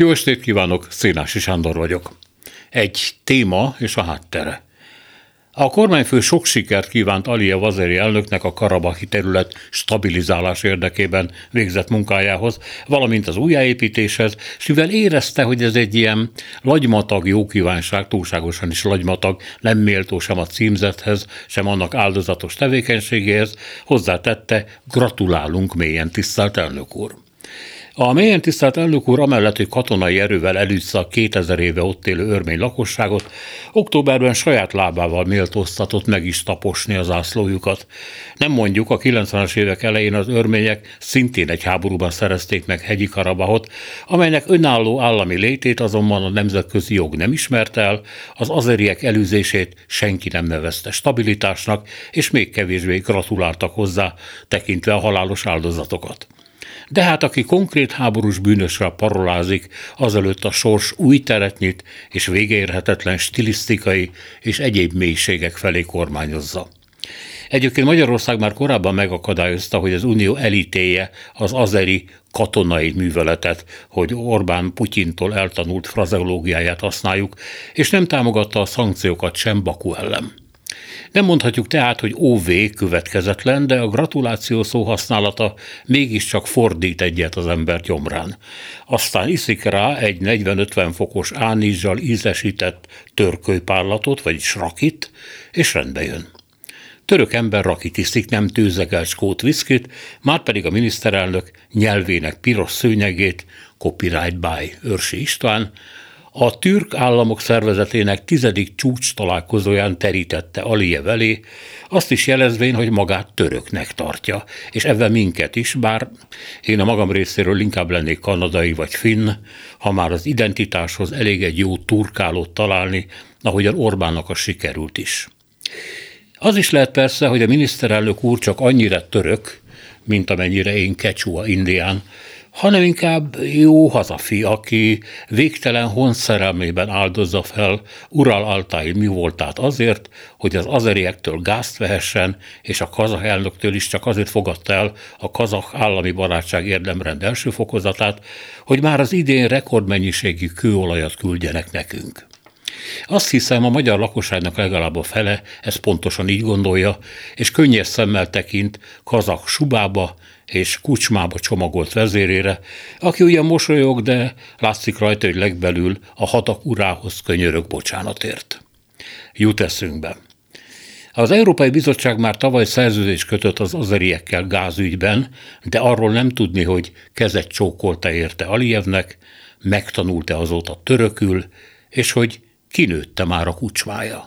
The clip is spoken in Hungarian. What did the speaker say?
Jó estét kívánok, Szénási Sándor vagyok. Egy téma és a háttere. A kormányfő sok sikert kívánt Alia Vazeri elnöknek a karabahi terület stabilizálás érdekében végzett munkájához, valamint az újjáépítéshez, és mivel érezte, hogy ez egy ilyen lagymatag jókívánság, túlságosan is lagymatag, nem méltó sem a címzethez, sem annak áldozatos tevékenységéhez, hozzátette, gratulálunk mélyen tisztelt elnök úr. A mélyen tisztelt elnök úr amellett, hogy katonai erővel elűzte a 2000 éve ott élő örmény lakosságot, októberben saját lábával méltóztatott meg is taposni az ászlójukat. Nem mondjuk, a 90-es évek elején az örmények szintén egy háborúban szerezték meg hegyi Karabahot, amelynek önálló állami létét azonban a nemzetközi jog nem ismert el, az azeriek elűzését senki nem nevezte stabilitásnak, és még kevésbé gratuláltak hozzá, tekintve a halálos áldozatokat. De hát aki konkrét háborús bűnösre parolázik, azelőtt a sors új teret nyit, és végérhetetlen stilisztikai és egyéb mélységek felé kormányozza. Egyébként Magyarország már korábban megakadályozta, hogy az Unió elítéje az azeri katonai műveletet, hogy Orbán Putyintól eltanult frazeológiáját használjuk, és nem támogatta a szankciókat sem Baku ellen. Nem mondhatjuk tehát, hogy OV következetlen, de a gratuláció szó használata mégiscsak fordít egyet az ember gyomrán. Aztán iszik rá egy 40-50 fokos ánizsal ízesített törkölypárlatot, vagy srakit, és rendbe jön. Török ember rakit iszik, nem tőzegel skót viszkit, már pedig a miniszterelnök nyelvének piros szőnyegét, copyright by Őrsi István, a türk államok szervezetének tizedik csúcs találkozóján terítette Aliyev elé, azt is jelezvén, hogy magát töröknek tartja, és ebben minket is, bár én a magam részéről inkább lennék kanadai vagy finn, ha már az identitáshoz elég egy jó turkálót találni, ahogyan Orbánnak a sikerült is. Az is lehet persze, hogy a miniszterelnök úr csak annyira török, mint amennyire én kecsua indián, hanem inkább jó hazafi, aki végtelen honszerelmében áldozza fel Ural Altai mi voltát azért, hogy az azeriektől gázt vehessen, és a kazah elnöktől is csak azért fogadta el a kazah állami barátság érdemrend első fokozatát, hogy már az idén rekordmennyiségű kőolajat küldjenek nekünk. Azt hiszem, a magyar lakosságnak legalább a fele ezt pontosan így gondolja, és könnyes szemmel tekint kazak subába és kucsmába csomagolt vezérére, aki ugyan mosolyog, de látszik rajta, hogy legbelül a hatak urához könyörög bocsánatért. Jut eszünkbe. Az Európai Bizottság már tavaly szerződést kötött az azeriekkel gázügyben, de arról nem tudni, hogy kezet csókolta érte Alijevnek, megtanulta azóta törökül, és hogy kinőtte már a kucsmája.